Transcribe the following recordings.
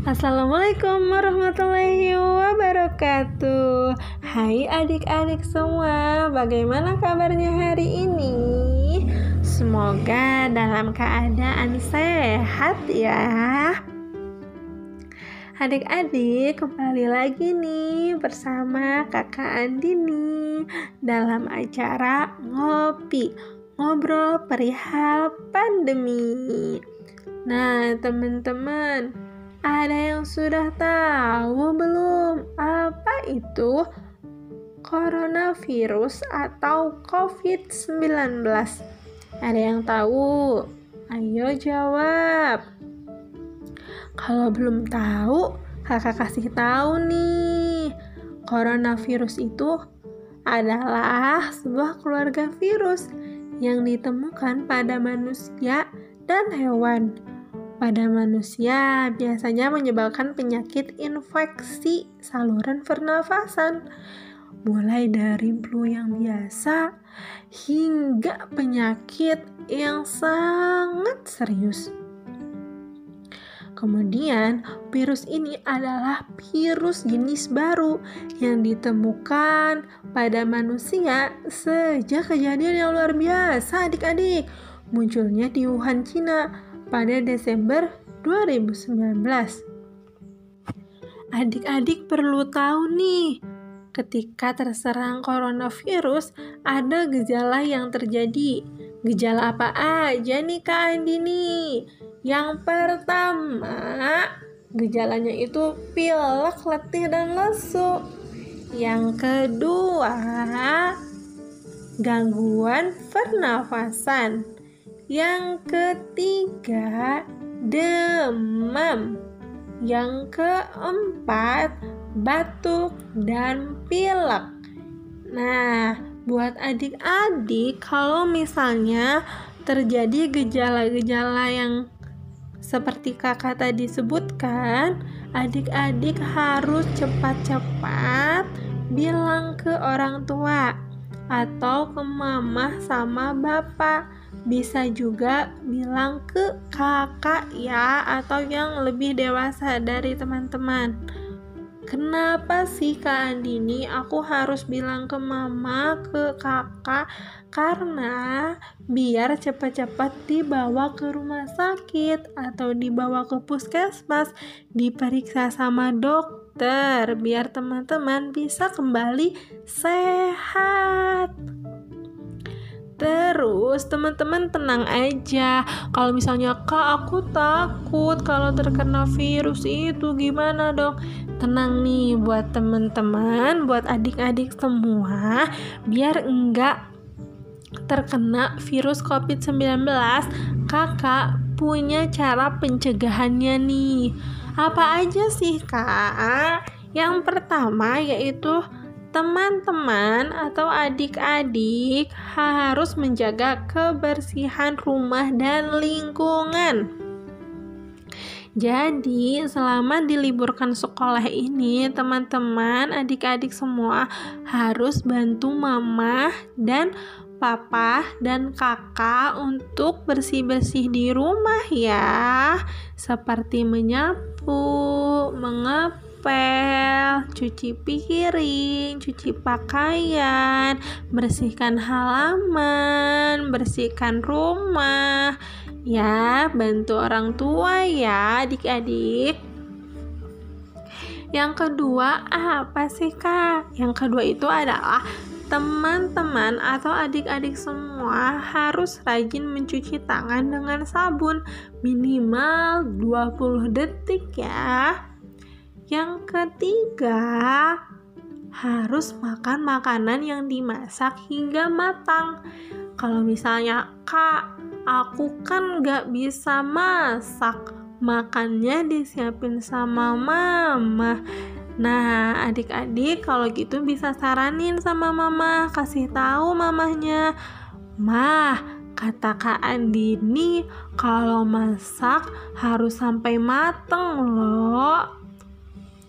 Assalamualaikum warahmatullahi wabarakatuh. Hai adik-adik semua Bagaimana kabarnya hari ini? Semoga dalam keadaan sehat ya. Adik-adik kembali lagi nih bersama kakak Andini Dalam acara Ngopi Ngobrol perihal pandemi. Nah teman-teman ada yang sudah tahu belum apa itu coronavirus atau COVID-19? Ada yang tahu? Ayo jawab. Kalau belum tahu, kakak kasih tahu nih. Coronavirus itu adalah sebuah keluarga virus yang ditemukan pada manusia dan hewan pada manusia biasanya menyebabkan penyakit infeksi saluran pernafasan, mulai dari flu yang biasa hingga penyakit yang sangat serius. Kemudian, virus ini adalah virus jenis baru yang ditemukan pada manusia sejak kejadian yang luar biasa, adik-adik. Munculnya di Wuhan, Cina pada Desember 2019. Adik-adik perlu tahu nih, ketika terserang coronavirus ada gejala yang terjadi. Gejala apa aja nih Kak Andini? Yang pertama, gejalanya itu pilek, letih, dan lesu. Yang kedua, gangguan pernafasan. Yang ketiga, demam. Yang keempat, batuk dan pilek. Nah, buat adik-adik, kalau misalnya terjadi gejala-gejala yang seperti kakak tadi sebutkan, adik-adik harus cepat-cepat bilang ke orang tua atau ke mama sama bapak bisa juga bilang ke kakak ya atau yang lebih dewasa dari teman-teman. Kenapa sih Kak Andini aku harus bilang ke mama, ke kakak? Karena biar cepat-cepat dibawa ke rumah sakit atau dibawa ke puskesmas, diperiksa sama dokter biar teman-teman bisa kembali sehat. Terus teman-teman tenang aja. Kalau misalnya kak aku takut kalau terkena virus itu gimana dong? Tenang nih buat teman-teman, buat adik-adik semua, biar enggak terkena virus COVID-19, kakak punya cara pencegahannya nih. Apa aja sih kak? Yang pertama yaitu teman-teman atau adik-adik harus menjaga kebersihan rumah dan lingkungan. Jadi, selama diliburkan sekolah ini, teman-teman, adik-adik semua harus bantu mama dan papa dan kakak untuk bersih-bersih di rumah ya, seperti menyapu, mengepul ngepel, cuci piring, cuci pakaian, bersihkan halaman, bersihkan rumah. Ya, bantu orang tua ya, adik-adik. Yang kedua, apa sih, Kak? Yang kedua itu adalah teman-teman atau adik-adik semua harus rajin mencuci tangan dengan sabun minimal 20 detik ya. Yang ketiga, harus makan makanan yang dimasak hingga matang. Kalau misalnya, Kak, aku kan gak bisa masak, makannya disiapin sama mama. Nah, adik-adik kalau gitu bisa saranin sama mama, kasih tahu mamahnya, "Mah, kata Kak Andini, kalau masak harus sampai mateng loh."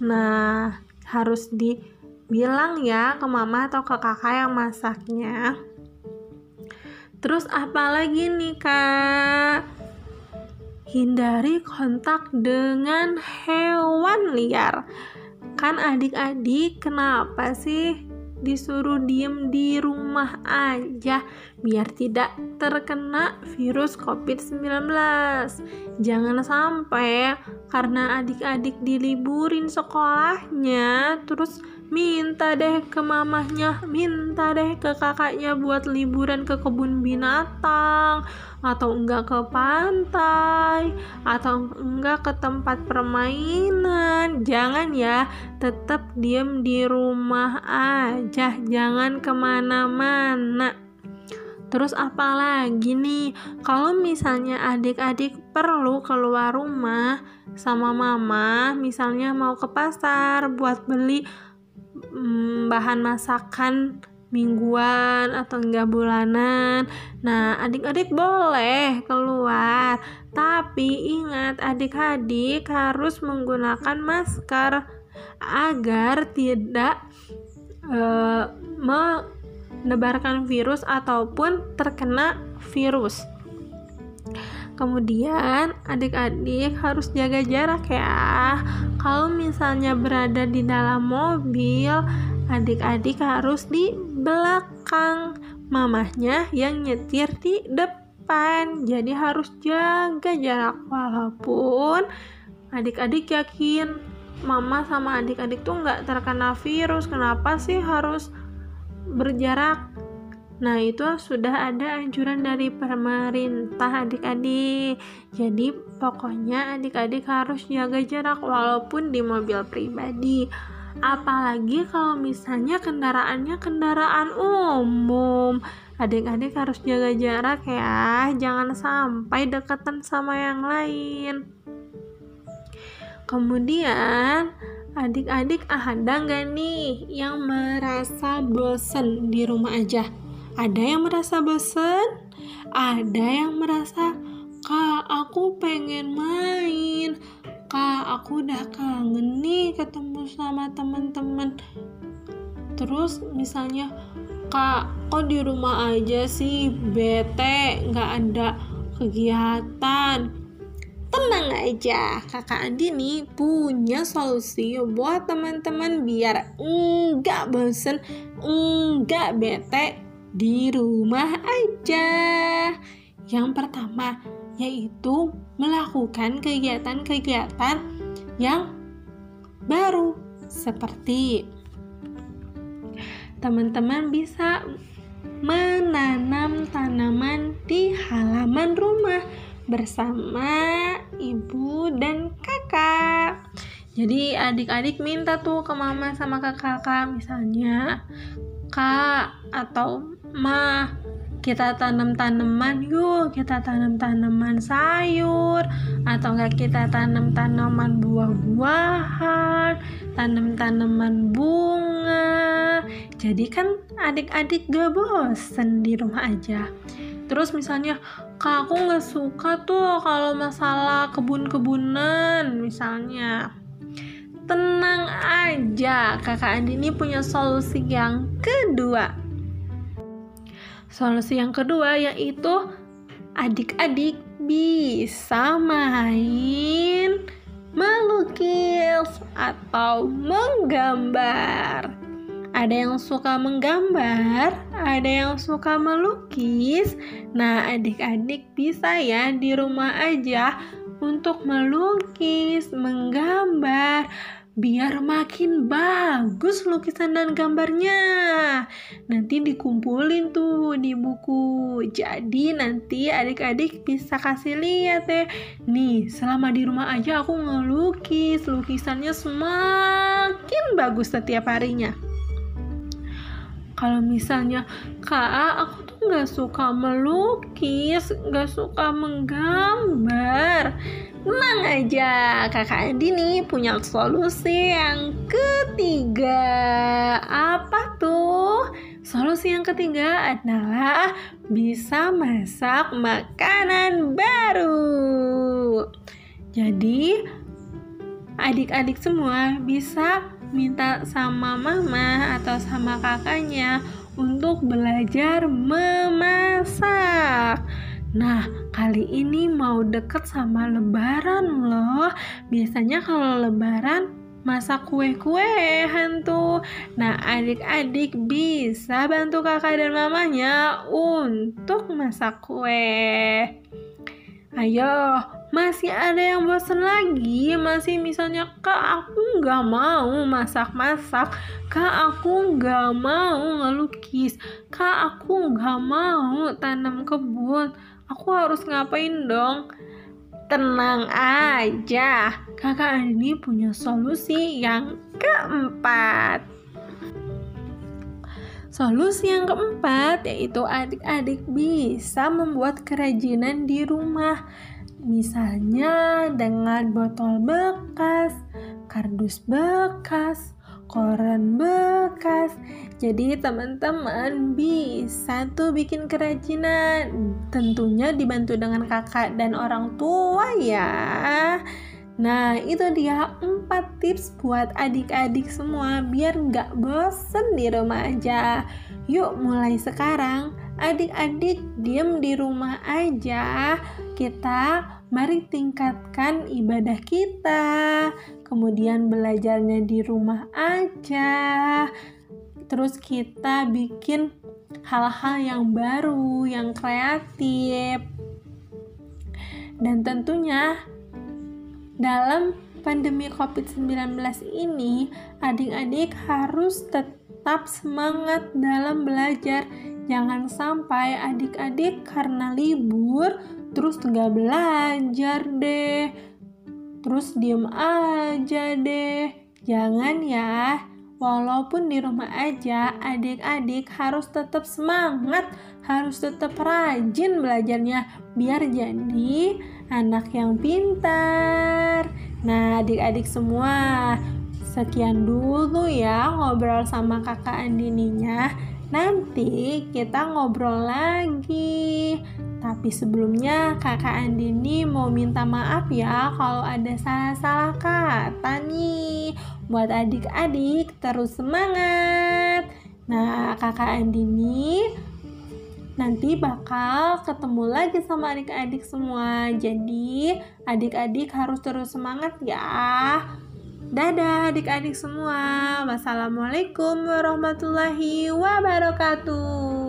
Nah, harus dibilang ya ke mama atau ke kakak yang masaknya. Terus apa lagi nih kak? hindari kontak dengan hewan liar. Kan adik-adik kenapa sih disuruh diem di rumah aja biar tidak terkena virus COVID-19. Jangan sampai karena adik-adik diliburin sekolahnya terus minta deh ke mamahnya, minta deh ke kakaknya buat liburan ke kebun binatang atau enggak ke pantai atau enggak ke tempat permainan. Jangan ya, tetap diem di rumah aja, jangan ke mana-mana. Terus apalagi nih, kalau misalnya adik-adik perlu keluar rumah sama mama, misalnya mau ke pasar buat beli hmm, bahan masakan mingguan atau enggak bulanan. Nah, adik-adik boleh keluar, tapi ingat adik-adik harus menggunakan masker agar tidak uh, menebarkan virus ataupun terkena virus. Kemudian adik-adik harus jaga jarak ya. Kalau misalnya berada di dalam mobil, adik-adik harus di belakang. Mamahnya yang nyetir di depan. Jadi harus jaga jarak walaupun adik-adik yakin mama sama adik-adik tuh nggak terkena virus. Kenapa sih harus berjarak? Nah, itu sudah ada anjuran dari pemerintah adik-adik. Jadi, pokoknya adik-adik harus jaga jarak walaupun di mobil pribadi. Apalagi kalau misalnya kendaraannya kendaraan umum. Adik-adik harus jaga jarak ya, jangan sampai deketan sama yang lain. Kemudian, adik-adik ada nggak nih yang merasa bosen di rumah aja? Ada yang merasa bosan, ada yang merasa kak aku pengen main, kak aku udah kangen nih ketemu sama teman-teman. Terus misalnya kak kok di rumah aja sih? Bete nggak ada kegiatan. Tenang aja kakak Andi nih punya solusi buat teman-teman biar enggak bosen enggak bete di rumah aja. Yang pertama yaitu melakukan kegiatan-kegiatan yang baru seperti teman-teman bisa menanam tanaman di halaman rumah bersama ibu dan kakak. Jadi adik-adik minta tuh ke mama sama kakak misalnya kak atau mah kita tanam tanaman yuk. Kita tanam tanaman sayur. Atau enggak kita tanam tanaman buah-buahan. Tanam tanaman bunga. Jadi kan adik-adik gak bosen di rumah aja. Terus misalnya kak aku nggak suka tuh kalau masalah kebun-kebunan misalnya. Tenang aja kakak Andi ini punya solusi yang kedua Solusi yang kedua yaitu adik-adik bisa main melukis atau menggambar. Ada yang suka menggambar, ada yang suka melukis. Nah, adik-adik bisa ya di rumah aja untuk melukis, menggambar, biar makin bagus lukisan dan gambarnya. Nanti dikumpulin tuh di buku. Jadi nanti adik-adik bisa kasih lihat deh. Nih, selama di rumah aja aku ngelukis, lukisannya semakin bagus setiap harinya. Kalau misalnya, Kak, aku nggak suka melukis, nggak suka menggambar Tenang aja, kakak Andi nih punya solusi yang ketiga. Apa tuh? Solusi yang ketiga adalah bisa masak makanan baru. Jadi, adik-adik semua bisa minta sama mama atau sama kakaknya untuk belajar memasak. Nah, kali ini mau deket sama lebaran loh. Biasanya kalau lebaran masak kue-kue hantu. Nah, adik-adik bisa bantu kakak dan mamanya untuk masak kue. Ayo, masih ada yang bosan lagi? Masih misalnya, kak aku nggak mau masak-masak, kak aku nggak mau ngelukis, kak aku nggak mau tanam kebun. Aku harus ngapain dong? Tenang aja, kakak ini punya solusi yang keempat. Solusi yang keempat yaitu adik-adik bisa membuat kerajinan di rumah. Misalnya dengan botol bekas, kardus bekas, koran bekas. Jadi teman-teman bisa tuh bikin kerajinan. Tentunya dibantu dengan kakak dan orang tua ya. Nah, itu dia 4 tips buat adik-adik semua biar nggak bosen di rumah aja. Yuk mulai sekarang, adik-adik diem di rumah aja. Kita mari tingkatkan ibadah kita. Kemudian belajarnya di rumah aja. Terus kita bikin hal-hal yang baru, yang kreatif. Dan tentunya dalam pandemi COVID-19 ini, adik-adik harus tetap semangat dalam belajar. Jangan sampai adik-adik karena libur terus nggak belajar deh. Terus diem aja deh. Jangan ya. Walaupun di rumah aja, adik-adik harus tetap semangat, harus tetap rajin belajarnya biar jadi anak yang pintar. Nah, adik-adik semua, sekian dulu ya ngobrol sama kakak Andininya. Nanti kita ngobrol lagi. Tapi sebelumnya kakak Andini mau minta maaf ya kalau ada salah-salah kata nih. Buat adik-adik terus semangat. Nah, kakak Andini nanti bakal ketemu lagi sama adik-adik semua. Jadi, adik-adik harus terus semangat ya. Dadah adik-adik semua. Wassalamualaikum warahmatullahi wabarakatuh.